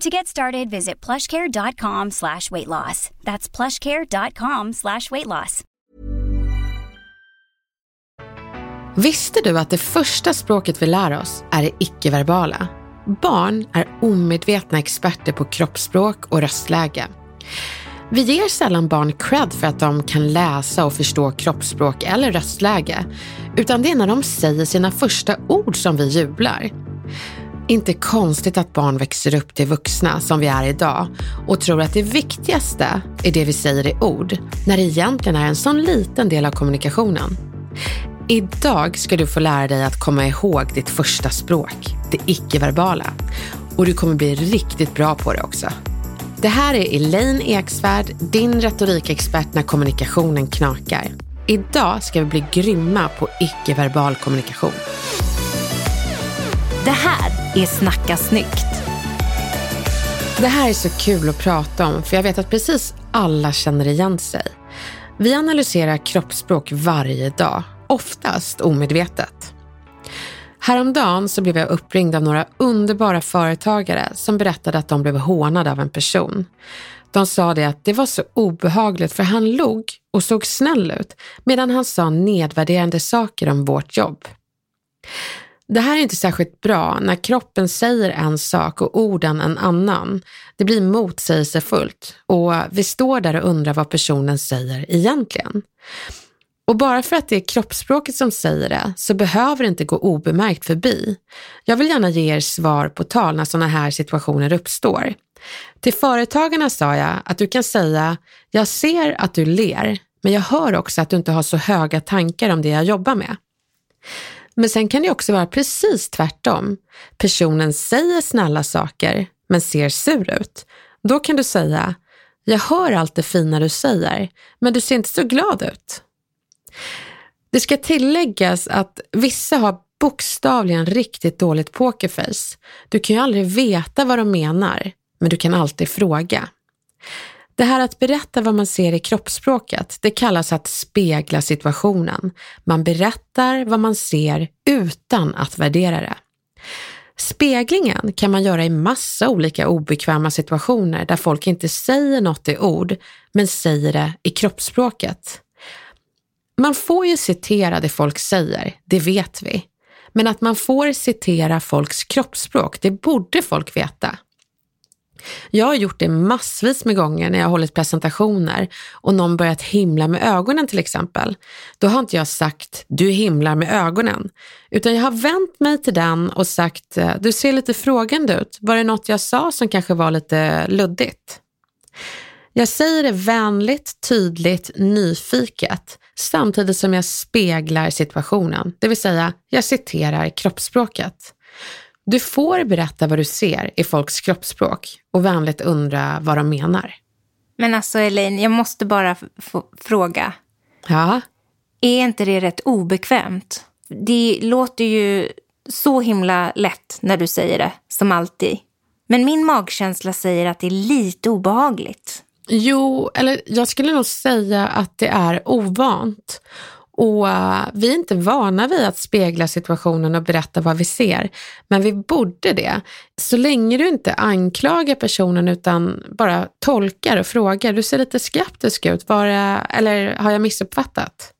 To get started, visit plushcare.com slash weight loss. That's plushcare.com slash weight loss. Visste du att det första språket vi lär oss är det icke-verbala? Barn är omedvetna experter på kroppsspråk och röstläge. Vi ger sällan barn cred för att de kan läsa och förstå kroppsspråk eller röstläge, utan det är när de säger sina första ord som vi jublar. Inte konstigt att barn växer upp till vuxna som vi är idag och tror att det viktigaste är det vi säger i ord, när det egentligen är en sån liten del av kommunikationen. Idag ska du få lära dig att komma ihåg ditt första språk, det icke-verbala. Och du kommer bli riktigt bra på det också. Det här är Elaine Eksvärd, din retorikexpert när kommunikationen knakar. Idag ska vi bli grymma på icke-verbal kommunikation. Det här är Snacka snyggt. Det här är så kul att prata om för jag vet att precis alla känner igen sig. Vi analyserar kroppsspråk varje dag, oftast omedvetet. Häromdagen så blev jag uppringd av några underbara företagare som berättade att de blev hånade av en person. De sa det att det var så obehagligt för han log och såg snäll ut medan han sa nedvärderande saker om vårt jobb. Det här är inte särskilt bra när kroppen säger en sak och orden en annan. Det blir motsägelsefullt och vi står där och undrar vad personen säger egentligen. Och bara för att det är kroppsspråket som säger det så behöver det inte gå obemärkt förbi. Jag vill gärna ge er svar på tal när sådana här situationer uppstår. Till företagarna sa jag att du kan säga, jag ser att du ler, men jag hör också att du inte har så höga tankar om det jag jobbar med. Men sen kan det också vara precis tvärtom. Personen säger snälla saker, men ser sur ut. Då kan du säga, jag hör allt det fina du säger, men du ser inte så glad ut. Det ska tilläggas att vissa har bokstavligen riktigt dåligt pokerface. Du kan ju aldrig veta vad de menar, men du kan alltid fråga. Det här att berätta vad man ser i kroppsspråket, det kallas att spegla situationen. Man berättar vad man ser utan att värdera det. Speglingen kan man göra i massa olika obekväma situationer där folk inte säger något i ord, men säger det i kroppsspråket. Man får ju citera det folk säger, det vet vi. Men att man får citera folks kroppsspråk, det borde folk veta. Jag har gjort det massvis med gånger när jag har hållit presentationer och någon börjat himla med ögonen till exempel. Då har inte jag sagt du himlar med ögonen, utan jag har vänt mig till den och sagt eh, du ser lite frågande ut. Var det något jag sa som kanske var lite luddigt? Jag säger det vänligt, tydligt, nyfiket samtidigt som jag speglar situationen, det vill säga jag citerar kroppsspråket. Du får berätta vad du ser i folks kroppsspråk och vänligt undra vad de menar. Men alltså Elaine, jag måste bara fråga. Ja? Är inte det rätt obekvämt? Det låter ju så himla lätt när du säger det, som alltid. Men min magkänsla säger att det är lite obehagligt. Jo, eller jag skulle nog säga att det är ovant. Och uh, vi är inte vana vid att spegla situationen och berätta vad vi ser, men vi borde det. Så länge du inte anklagar personen utan bara tolkar och frågar, du ser lite skeptisk ut, var det, eller har jag missuppfattat?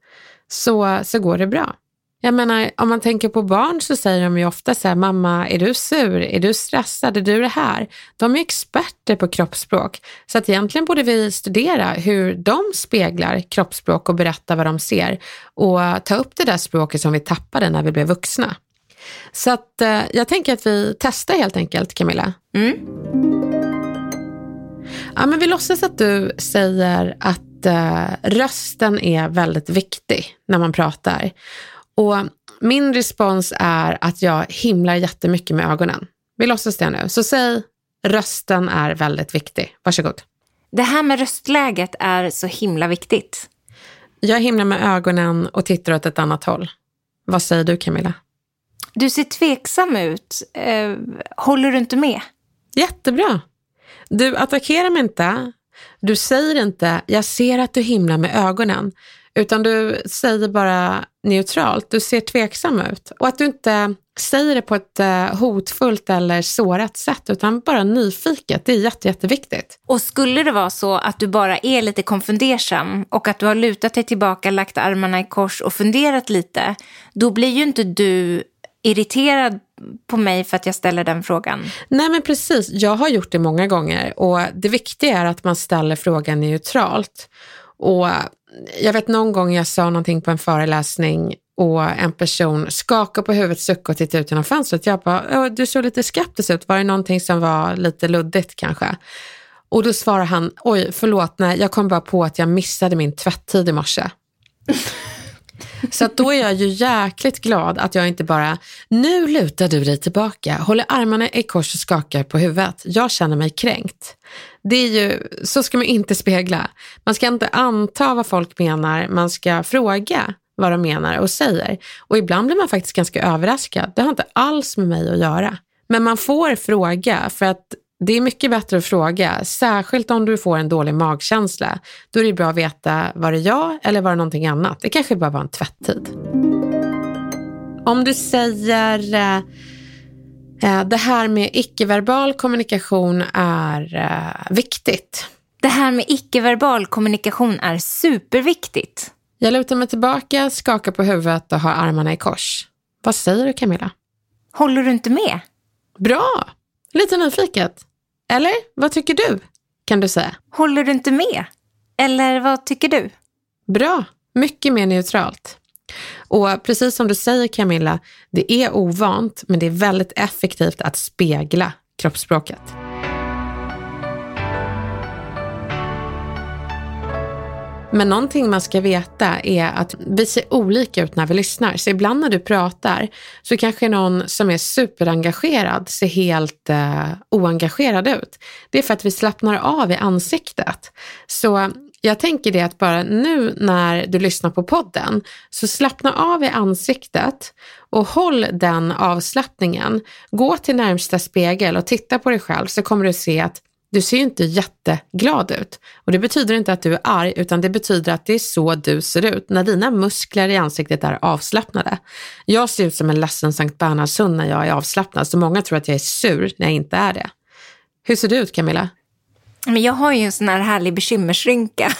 Så, så går det bra. Jag menar, om man tänker på barn så säger de ju ofta så här, mamma, är du sur? Är du stressad? Är du det här? De är experter på kroppsspråk. Så att egentligen borde vi studera hur de speglar kroppsspråk och berätta vad de ser och ta upp det där språket som vi tappade när vi blev vuxna. Så att eh, jag tänker att vi testar helt enkelt, Camilla. Mm. Ja, men vi låtsas att du säger att eh, rösten är väldigt viktig när man pratar. Och min respons är att jag himlar jättemycket med ögonen. Vi låtsas det nu. Så säg rösten är väldigt viktig. Varsågod. Det här med röstläget är så himla viktigt. Jag himlar med ögonen och tittar åt ett annat håll. Vad säger du Camilla? Du ser tveksam ut. Eh, håller du inte med? Jättebra. Du attackerar mig inte. Du säger inte, jag ser att du himlar med ögonen. Utan du säger bara neutralt, du ser tveksam ut. Och att du inte säger det på ett eh, hotfullt eller sårat sätt, utan bara nyfiket. Det är jätte, jätteviktigt. Och skulle det vara så att du bara är lite konfundersam och att du har lutat dig tillbaka, lagt armarna i kors och funderat lite, då blir ju inte du irriterad på mig för att jag ställer den frågan. Nej men precis, jag har gjort det många gånger och det viktiga är att man ställer frågan neutralt. Och jag vet någon gång jag sa någonting på en föreläsning och en person skakade på huvudet, suckade och tittade ut genom fönstret. Jag bara, du såg lite skeptisk ut, var det någonting som var lite luddigt kanske? Och då svarar han, oj förlåt, nej jag kom bara på att jag missade min tvätttid i morse. Så då är jag ju jäkligt glad att jag inte bara, nu lutar du dig tillbaka, håller armarna i kors och skakar på huvudet. Jag känner mig kränkt. Det är ju, så ska man inte spegla. Man ska inte anta vad folk menar, man ska fråga vad de menar och säger. Och ibland blir man faktiskt ganska överraskad. Det har inte alls med mig att göra. Men man får fråga för att det är mycket bättre att fråga, särskilt om du får en dålig magkänsla. Då är det bra att veta, var det jag eller var det någonting annat? Det kanske bara var en tvätttid. Om du säger eh, det här med icke-verbal kommunikation är eh, viktigt. Det här med icke-verbal kommunikation är superviktigt. Jag lutar mig tillbaka, skakar på huvudet och har armarna i kors. Vad säger du Camilla? Håller du inte med? Bra! Lite nyfiket. Eller vad tycker du? Kan du säga. Håller du inte med? Eller vad tycker du? Bra, mycket mer neutralt. Och precis som du säger Camilla, det är ovant men det är väldigt effektivt att spegla kroppsspråket. Men någonting man ska veta är att vi ser olika ut när vi lyssnar. Så ibland när du pratar så kanske någon som är superengagerad ser helt eh, oengagerad ut. Det är för att vi slappnar av i ansiktet. Så jag tänker det att bara nu när du lyssnar på podden så slappna av i ansiktet och håll den avslappningen. Gå till närmsta spegel och titta på dig själv så kommer du se att du ser inte jätteglad ut. Och det betyder inte att du är arg, utan det betyder att det är så du ser ut, när dina muskler i ansiktet är avslappnade. Jag ser ut som en ledsen Sankt Bernhardshund när jag är avslappnad, så många tror att jag är sur när jag inte är det. Hur ser du ut Camilla? Men jag har ju en sån här härlig bekymmersrynka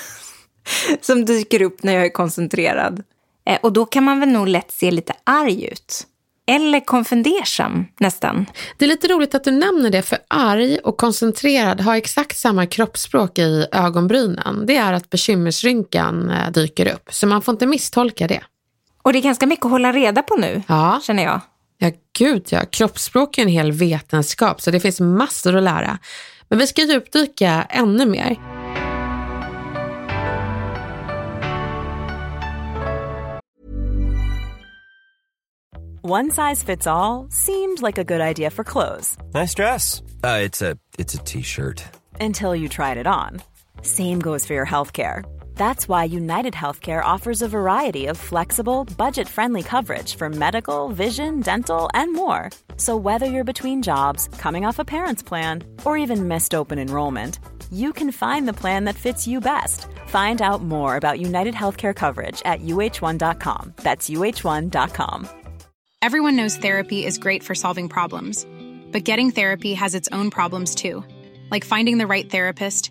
som dyker upp när jag är koncentrerad. Eh, och då kan man väl nog lätt se lite arg ut. Eller konfundersam nästan. Det är lite roligt att du nämner det, för arg och koncentrerad har exakt samma kroppsspråk i ögonbrynen. Det är att bekymmersrynkan eh, dyker upp, så man får inte misstolka det. Och det är ganska mycket att hålla reda på nu, ja. känner jag. Ja, gud ja. Kroppsspråk är en hel vetenskap, så det finns massor att lära. Men vi ska djupdyka ännu mer. One size fits all seemed like a good idea for clothes. Nice dress. Uh, it's a it's a t-shirt. Until you tried it on. Same goes for your healthcare. That's why United Healthcare offers a variety of flexible, budget-friendly coverage for medical, vision, dental, and more. So whether you're between jobs, coming off a parent's plan, or even missed open enrollment, you can find the plan that fits you best. Find out more about United Healthcare coverage at uh1.com. That's uh1.com. Everyone knows therapy is great for solving problems, but getting therapy has its own problems too, like finding the right therapist,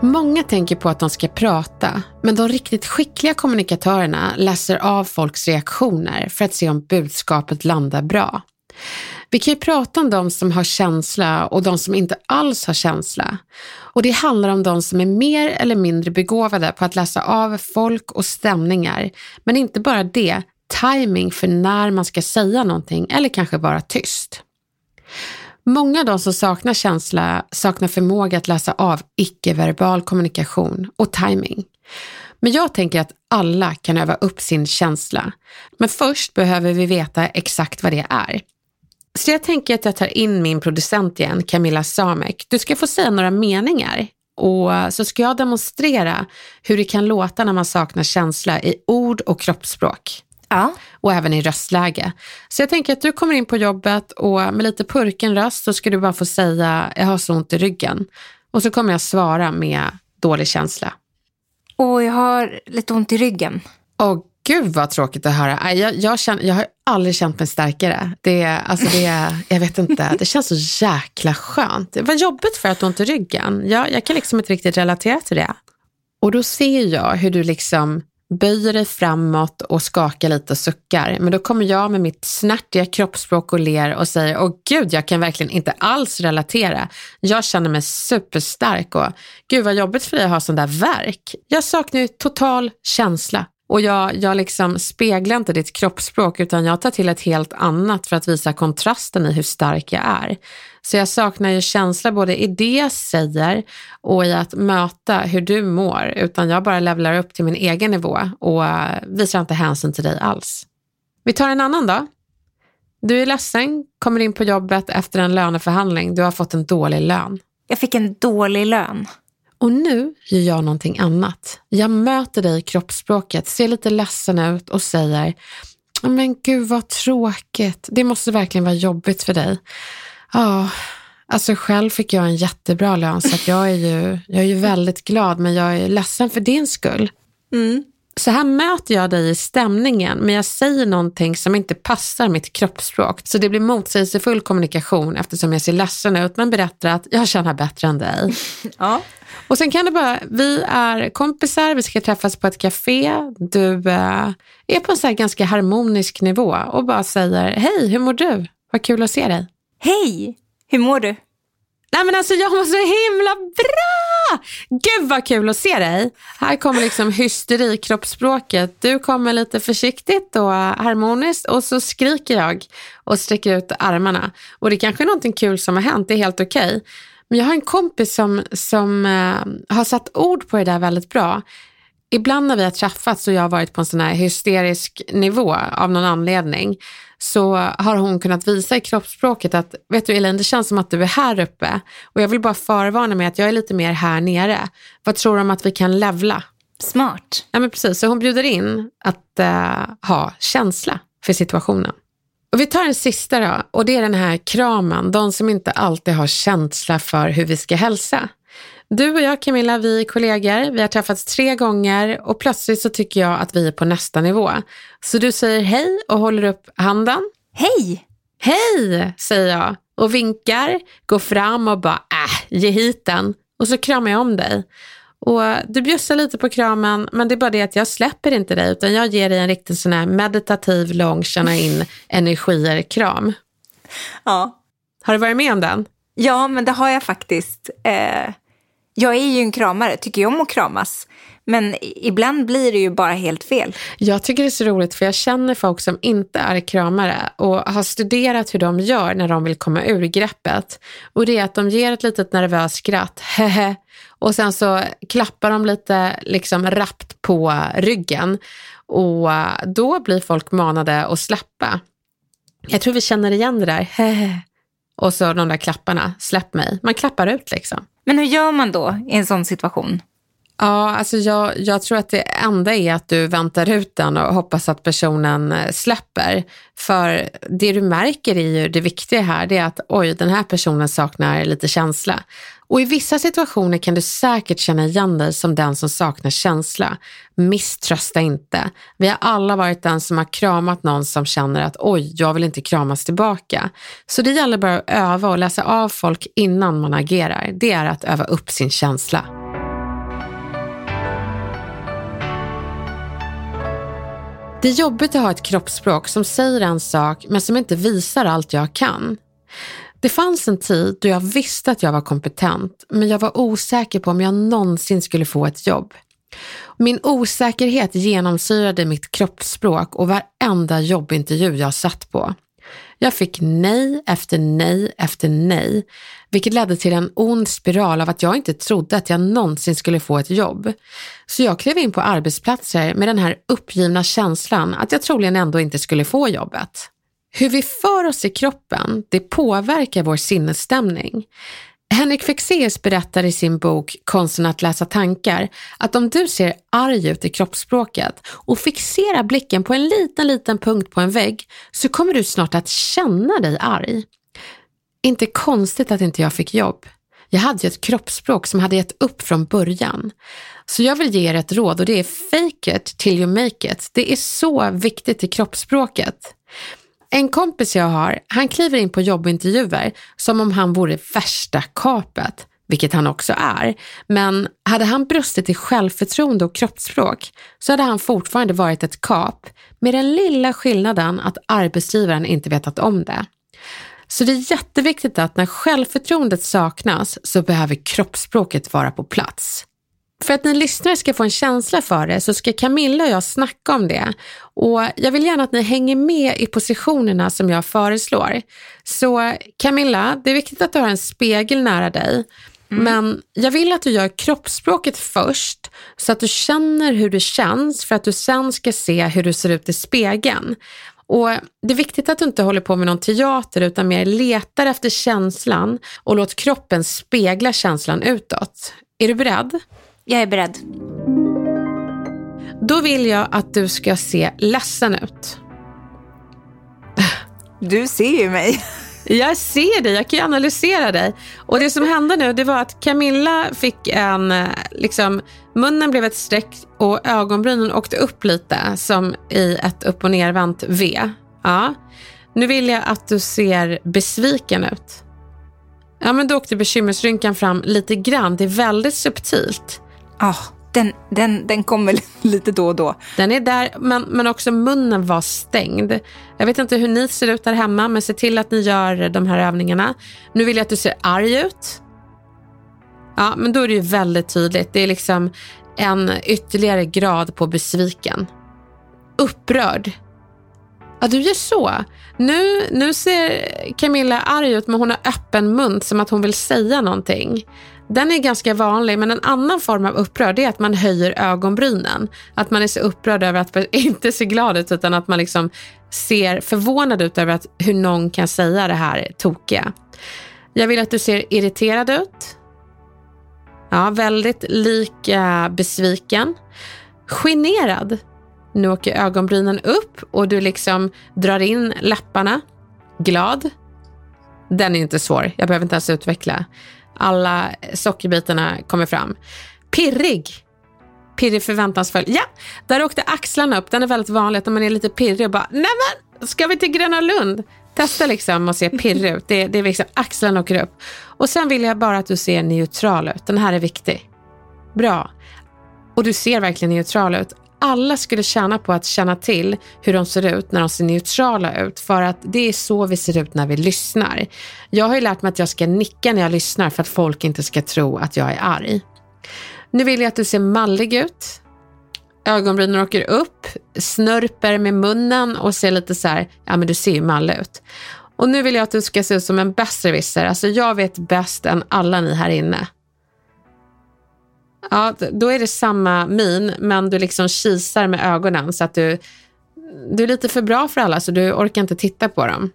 Många tänker på att de ska prata, men de riktigt skickliga kommunikatörerna läser av folks reaktioner för att se om budskapet landar bra. Vi kan ju prata om de som har känsla och de som inte alls har känsla. Och det handlar om de som är mer eller mindre begåvade på att läsa av folk och stämningar. Men inte bara det, timing för när man ska säga någonting eller kanske vara tyst. Många av de som saknar känsla saknar förmåga att läsa av icke-verbal kommunikation och timing. Men jag tänker att alla kan öva upp sin känsla. Men först behöver vi veta exakt vad det är. Så jag tänker att jag tar in min producent igen, Camilla Samek. Du ska få säga några meningar och så ska jag demonstrera hur det kan låta när man saknar känsla i ord och kroppsspråk. Ja. Och även i röstläge. Så jag tänker att du kommer in på jobbet och med lite purken röst så ska du bara få säga, jag har så ont i ryggen. Och så kommer jag svara med dålig känsla. Och jag har lite ont i ryggen. Åh gud vad tråkigt att höra. Jag, jag, känner, jag har aldrig känt mig starkare. Det, är- alltså det, jag vet inte, det känns så jäkla skönt. Det var jobbigt för att du har ont i ryggen. Jag, jag kan liksom inte riktigt relatera till det. Och då ser jag hur du liksom böjer dig framåt och skakar lite och suckar. Men då kommer jag med mitt snärtiga kroppsspråk och ler och säger, åh gud, jag kan verkligen inte alls relatera. Jag känner mig superstark och gud vad jobbigt för dig att ha sån där verk. Jag saknar ju total känsla. Och jag, jag liksom speglar inte ditt kroppsspråk utan jag tar till ett helt annat för att visa kontrasten i hur stark jag är. Så jag saknar ju känsla både i det jag säger och i att möta hur du mår utan jag bara levlar upp till min egen nivå och eh, visar inte hänsyn till dig alls. Vi tar en annan då. Du är ledsen, kommer in på jobbet efter en löneförhandling. Du har fått en dålig lön. Jag fick en dålig lön. Och nu gör jag någonting annat. Jag möter dig i kroppsspråket, ser lite ledsen ut och säger Men gud vad tråkigt. Det måste verkligen vara jobbigt för dig. Ja, alltså själv fick jag en jättebra lön så att jag är ju, jag är ju väldigt glad men jag är ledsen för din skull. Så här möter jag dig i stämningen men jag säger någonting som inte passar mitt kroppsspråk. Så det blir motsägelsefull kommunikation eftersom jag ser ledsen ut men berättar att jag tjänar bättre än dig. Ja. Och sen kan det bara, vi är kompisar, vi ska träffas på ett café, du eh, är på en så ganska harmonisk nivå och bara säger hej, hur mår du? Vad kul att se dig. Hej! Hur mår du? Nej men alltså jag mår så himla bra! Gud vad kul att se dig. Här kommer liksom hysterikroppsspråket. Du kommer lite försiktigt och harmoniskt och så skriker jag och sträcker ut armarna. Och det kanske är någonting kul som har hänt, det är helt okej. Men jag har en kompis som, som eh, har satt ord på det där väldigt bra. Ibland när vi har träffats och jag har varit på en sån här hysterisk nivå av någon anledning så har hon kunnat visa i kroppsspråket att, vet du Elaine, det känns som att du är här uppe och jag vill bara förvarna med att jag är lite mer här nere. Vad tror du om att vi kan levla? Smart. Ja men precis, så hon bjuder in att eh, ha känsla för situationen. Och vi tar en sista då och det är den här kramen, de som inte alltid har känsla för hur vi ska hälsa. Du och jag Camilla, vi är kollegor, vi har träffats tre gånger och plötsligt så tycker jag att vi är på nästa nivå. Så du säger hej och håller upp handen. Hej! Hej, säger jag och vinkar, går fram och bara äh, ge hit den. Och så kramar jag om dig. Och du bjussar lite på kramen, men det är bara det att jag släpper inte dig, utan jag ger dig en riktigt sån här meditativ, lång, känna in energier-kram. Ja. Har du varit med om den? Ja, men det har jag faktiskt. Eh, jag är ju en kramare, tycker ju om att kramas. Men ibland blir det ju bara helt fel. Jag tycker det är så roligt för jag känner folk som inte är kramare och har studerat hur de gör när de vill komma ur greppet. Och det är att de ger ett litet nervöst skratt, hehe, och sen så klappar de lite liksom rappt på ryggen och eh, då blir folk manade att släppa. Jag tror vi känner igen det där, hehe. Och så de där klapparna, släpp mig. Man klappar ut liksom. Men hur gör man då i en sån situation? Ja, alltså jag, jag tror att det enda är att du väntar ut den och hoppas att personen eh, släpper. För det du märker är ju det viktiga här, det är att oj, den här personen saknar lite känsla. Och i vissa situationer kan du säkert känna igen dig som den som saknar känsla. Misströsta inte. Vi har alla varit den som har kramat någon som känner att oj, jag vill inte kramas tillbaka. Så det gäller bara att öva och läsa av folk innan man agerar. Det är att öva upp sin känsla. Det är jobbigt att ha ett kroppsspråk som säger en sak men som inte visar allt jag kan. Det fanns en tid då jag visste att jag var kompetent men jag var osäker på om jag någonsin skulle få ett jobb. Min osäkerhet genomsyrade mitt kroppsspråk och varenda jobbintervju jag satt på. Jag fick nej efter nej efter nej, vilket ledde till en ond spiral av att jag inte trodde att jag någonsin skulle få ett jobb. Så jag klev in på arbetsplatser med den här uppgivna känslan att jag troligen ändå inte skulle få jobbet. Hur vi för oss i kroppen, det påverkar vår sinnesstämning. Henrik Fexeus berättar i sin bok Konsten att läsa tankar att om du ser arg ut i kroppsspråket och fixerar blicken på en liten, liten punkt på en vägg så kommer du snart att känna dig arg. Inte konstigt att inte jag fick jobb. Jag hade ju ett kroppsspråk som hade gett upp från början. Så jag vill ge er ett råd och det är fake it till you make it. Det är så viktigt i kroppsspråket. En kompis jag har, han kliver in på jobbintervjuer som om han vore värsta kapet, vilket han också är. Men hade han brustit i självförtroende och kroppsspråk så hade han fortfarande varit ett kap med den lilla skillnaden att arbetsgivaren inte vetat om det. Så det är jätteviktigt att när självförtroendet saknas så behöver kroppsspråket vara på plats. För att ni lyssnare ska få en känsla för det så ska Camilla och jag snacka om det. Och jag vill gärna att ni hänger med i positionerna som jag föreslår. Så Camilla, det är viktigt att du har en spegel nära dig. Mm. Men jag vill att du gör kroppsspråket först så att du känner hur det känns för att du sen ska se hur du ser ut i spegeln. Och Det är viktigt att du inte håller på med någon teater utan mer letar efter känslan och låt kroppen spegla känslan utåt. Är du beredd? Jag är beredd. Då vill jag att du ska se ledsen ut. Du ser ju mig. Jag ser dig, jag kan ju analysera dig. Och det som hände nu det var att Camilla fick en, liksom, munnen blev ett streck och ögonbrynen åkte upp lite som i ett upp och nervänt V. Ja. Nu vill jag att du ser besviken ut. Ja, men då åkte bekymmersrynkan fram lite grann. Det är väldigt subtilt. Ja, den, den, den kommer lite då och då. Den är där, men, men också munnen var stängd. Jag vet inte hur ni ser ut där hemma, men se till att ni gör de här övningarna. Nu vill jag att du ser arg ut. Ja, men då är det ju väldigt tydligt. Det är liksom en ytterligare grad på besviken. Upprörd. Ja, du gör så. Nu, nu ser Camilla arg ut, men hon har öppen mun som att hon vill säga någonting. Den är ganska vanlig, men en annan form av upprörd är att man höjer ögonbrynen. Att man är så upprörd över att inte se glad ut, utan att man liksom ser förvånad ut över att, hur någon kan säga det här tokiga. Jag vill att du ser irriterad ut. Ja, väldigt lik eh, besviken. Generad. Nu åker ögonbrynen upp och du liksom drar in läpparna. Glad. Den är inte svår, jag behöver inte ens utveckla. Alla sockerbitarna kommer fram. Pirrig. Pirrig förväntansfull. Ja, där åkte axlarna upp. Den är väldigt vanlig att man är lite pirrig och bara, nej men, ska vi till Gröna Lund? Testa liksom och se pirrig ut. Det, det är liksom, axlarna åker upp. Och sen vill jag bara att du ser neutral ut. Den här är viktig. Bra. Och du ser verkligen neutral ut alla skulle tjäna på att känna till hur de ser ut när de ser neutrala ut för att det är så vi ser ut när vi lyssnar. Jag har ju lärt mig att jag ska nicka när jag lyssnar för att folk inte ska tro att jag är arg. Nu vill jag att du ser mallig ut. Ögonbrynen åker upp, snörper med munnen och ser lite så här, ja men du ser ju mallig ut. Och nu vill jag att du ska se ut som en besserwisser. Alltså jag vet bäst än alla ni här inne. Ja, då är det samma min, men du liksom kisar med ögonen så att du, du är lite för bra för alla så du orkar inte titta på dem.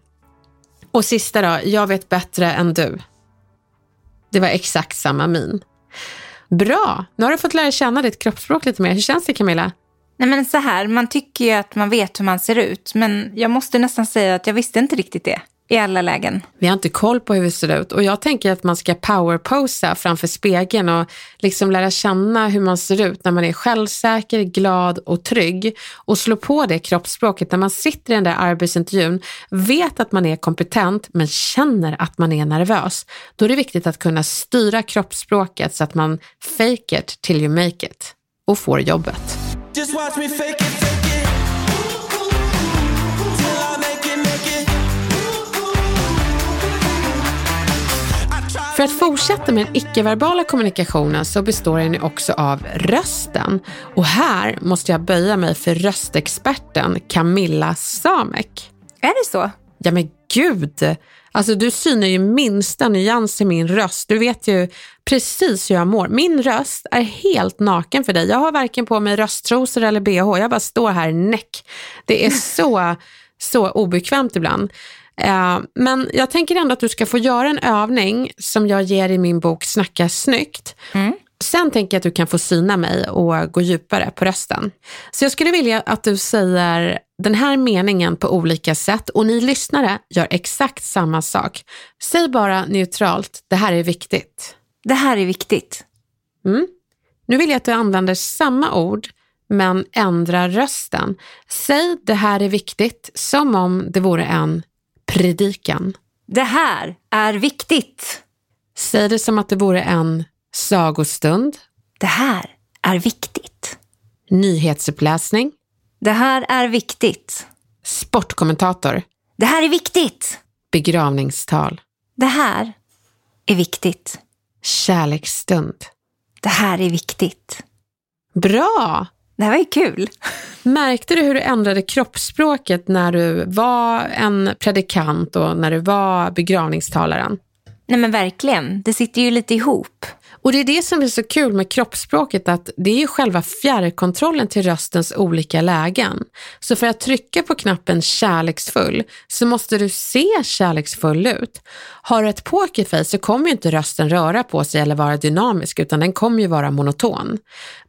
Och sista då, jag vet bättre än du. Det var exakt samma min. Bra! Nu har du fått lära känna ditt kroppsspråk lite mer. Hur känns det Camilla? Nej men så här, man tycker ju att man vet hur man ser ut. Men jag måste nästan säga att jag visste inte riktigt det i alla lägen. Vi har inte koll på hur vi ser ut och jag tänker att man ska powerposa framför spegeln och liksom lära känna hur man ser ut när man är självsäker, glad och trygg och slå på det kroppsspråket när man sitter i den där arbetsintervjun, vet att man är kompetent men känner att man är nervös. Då är det viktigt att kunna styra kroppsspråket så att man fake it till you make it och får jobbet. Just watch me fake it, fake it. För att fortsätta med den icke-verbala kommunikationen så består den också av rösten. Och här måste jag böja mig för röstexperten Camilla Samek. Är det så? Ja men gud! Alltså du synar ju minsta nyans i min röst. Du vet ju precis hur jag mår. Min röst är helt naken för dig. Jag har varken på mig rösttrosor eller bh. Jag bara står här näck. Det är så, så obekvämt ibland. Eh, men jag tänker ändå att du ska få göra en övning som jag ger i min bok Snacka snyggt. Mm. Sen tänker jag att du kan få syna mig och gå djupare på rösten. Så jag skulle vilja att du säger den här meningen på olika sätt och ni lyssnare gör exakt samma sak. Säg bara neutralt, det här är viktigt. Det här är viktigt. Mm. Nu vill jag att du använder samma ord men ändrar rösten. Säg det här är viktigt som om det vore en predikan. Det här är viktigt. Säg det som att det vore en sagostund. Det här är viktigt. Nyhetsuppläsning. Det här är viktigt. Sportkommentator. Det här är viktigt. Begravningstal. Det här är viktigt. Kärleksstund. Det här är viktigt. Bra! Det här var ju kul. Märkte du hur du ändrade kroppsspråket när du var en predikant och när du var begravningstalaren? Nej men verkligen, det sitter ju lite ihop. Och det är det som är så kul med kroppsspråket att det är ju själva fjärrkontrollen till röstens olika lägen. Så för att trycka på knappen kärleksfull så måste du se kärleksfull ut. Har du ett pokerface så kommer ju inte rösten röra på sig eller vara dynamisk utan den kommer ju vara monoton.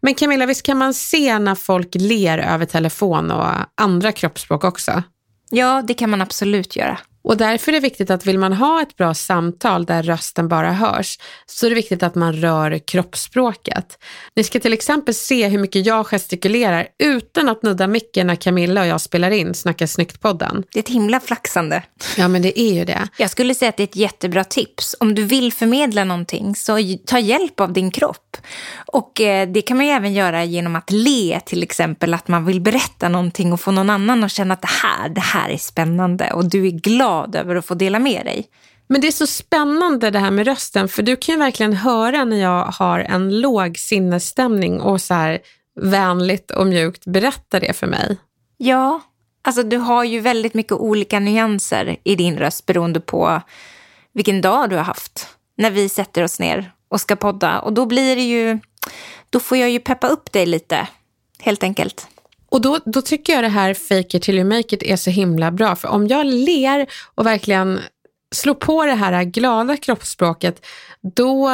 Men Camilla, visst kan man se när folk ler över telefon och andra kroppsspråk också? Ja, det kan man absolut göra. Och därför är det viktigt att vill man ha ett bra samtal där rösten bara hörs så är det viktigt att man rör kroppsspråket. Ni ska till exempel se hur mycket jag gestikulerar utan att nudda micken när Camilla och jag spelar in Snacka snyggt-podden. Det är ett himla flaxande. Ja, men det är ju det. Jag skulle säga att det är ett jättebra tips. Om du vill förmedla någonting så ta hjälp av din kropp. Och eh, det kan man ju även göra genom att le till exempel, att man vill berätta någonting och få någon annan att känna att det här, det här är spännande och du är glad glad över att få dela med dig. Men det är så spännande det här med rösten, för du kan ju verkligen höra när jag har en låg sinnesstämning och så här vänligt och mjukt berättar det för mig. Ja, alltså du har ju väldigt mycket olika nyanser i din röst beroende på vilken dag du har haft. När vi sätter oss ner och ska podda och då blir det ju, då får jag ju peppa upp dig lite, helt enkelt. Och då, då tycker jag det här fake it till you make it är så himla bra. För om jag ler och verkligen slår på det här glada kroppsspråket, då,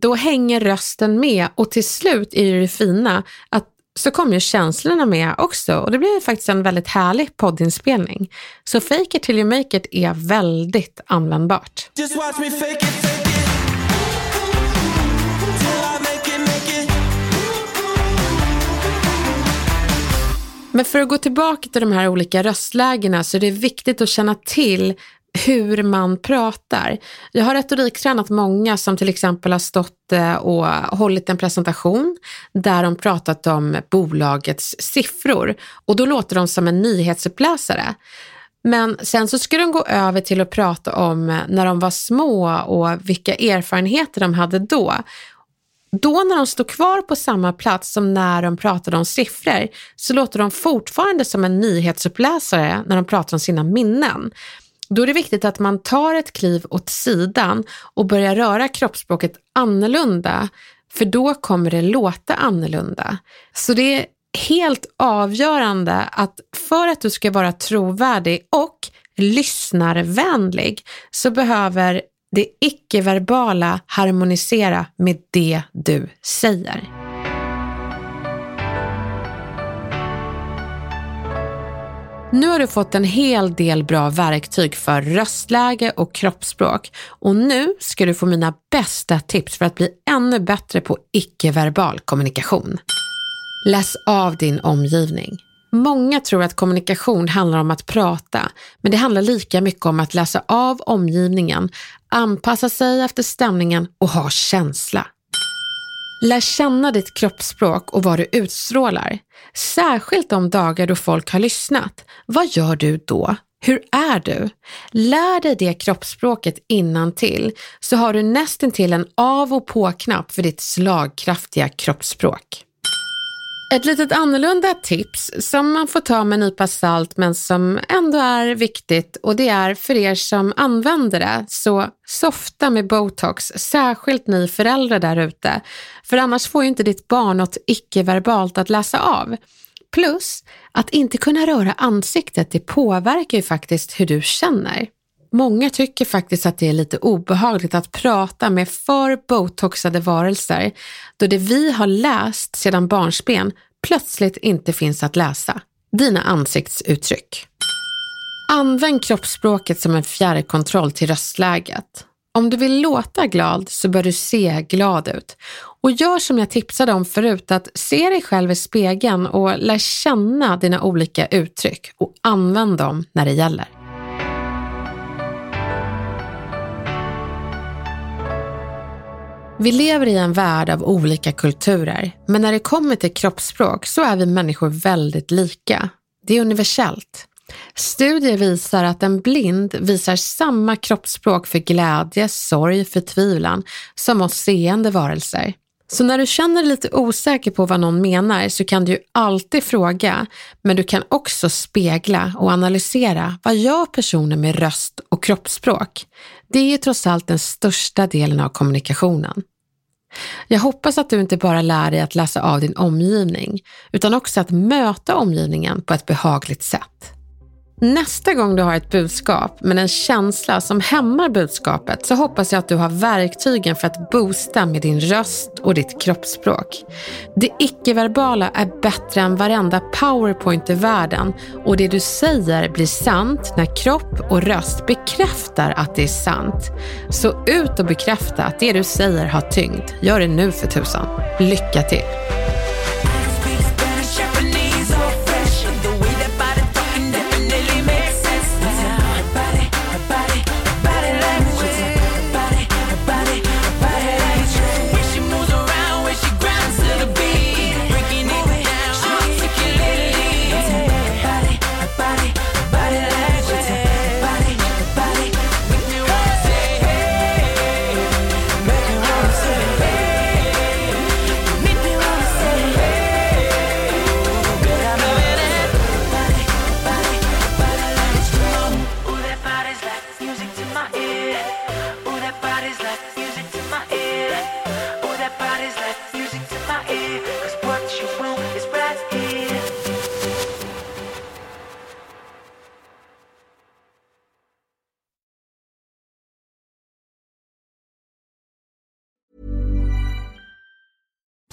då hänger rösten med och till slut är det, det fina att så kommer ju känslorna med också och det blir faktiskt en väldigt härlig poddinspelning. Så fake it till you make it är väldigt användbart. Men för att gå tillbaka till de här olika röstlägena så är det viktigt att känna till hur man pratar. Jag har retoriktränat många som till exempel har stått eh, och hållit en presentation där de pratat om bolagets siffror och då låter de som en nyhetsuppläsare. Men sen så ska de gå över till att prata om när de var små och vilka erfarenheter de hade då. Då när de står kvar på samma plats som när de pratade om siffror så låter de fortfarande som en nyhetsuppläsare när de pratar om sina minnen. Då är det viktigt att man tar ett kliv åt sidan och börjar röra kroppsspråket annorlunda, för då kommer det låta annorlunda. Så det är helt avgörande att för att du ska vara trovärdig och lyssnarvänlig så behöver det icke-verbala harmonisera med det du säger. Nu har du fått en hel del bra verktyg för röstläge och kroppsspråk och nu ska du få mina bästa tips för att bli ännu bättre på icke-verbal kommunikation. Läs av din omgivning. Många tror att kommunikation handlar om att prata, men det handlar lika mycket om att läsa av omgivningen, anpassa sig efter stämningen och ha känsla. Lär känna ditt kroppsspråk och vad du utstrålar. Särskilt de dagar då folk har lyssnat. Vad gör du då? Hur är du? Lär dig det kroppsspråket innan till så har du nästintill en av och på-knapp för ditt slagkraftiga kroppsspråk. Ett litet annorlunda tips som man får ta med en nypa salt men som ändå är viktigt och det är för er som använder det, så softa med botox, särskilt ni föräldrar där ute. För annars får ju inte ditt barn något icke-verbalt att läsa av. Plus, att inte kunna röra ansiktet, det påverkar ju faktiskt hur du känner. Många tycker faktiskt att det är lite obehagligt att prata med för botoxade varelser då det vi har läst sedan barnsben plötsligt inte finns att läsa. Dina ansiktsuttryck. Använd kroppsspråket som en fjärrkontroll till röstläget. Om du vill låta glad så bör du se glad ut. Och gör som jag tipsade om förut, att se dig själv i spegeln och lär känna dina olika uttryck och använd dem när det gäller. Vi lever i en värld av olika kulturer, men när det kommer till kroppsspråk så är vi människor väldigt lika. Det är universellt. Studier visar att en blind visar samma kroppsspråk för glädje, sorg, förtvivlan som oss seende varelser. Så när du känner dig lite osäker på vad någon menar så kan du ju alltid fråga, men du kan också spegla och analysera vad gör personen med röst och kroppsspråk? Det är ju trots allt den största delen av kommunikationen. Jag hoppas att du inte bara lär dig att läsa av din omgivning, utan också att möta omgivningen på ett behagligt sätt. Nästa gång du har ett budskap men en känsla som hämmar budskapet så hoppas jag att du har verktygen för att boosta med din röst och ditt kroppsspråk. Det icke-verbala är bättre än varenda powerpoint i världen och det du säger blir sant när kropp och röst bekräftar att det är sant. Så ut och bekräfta att det du säger har tyngd. Gör det nu för tusan. Lycka till!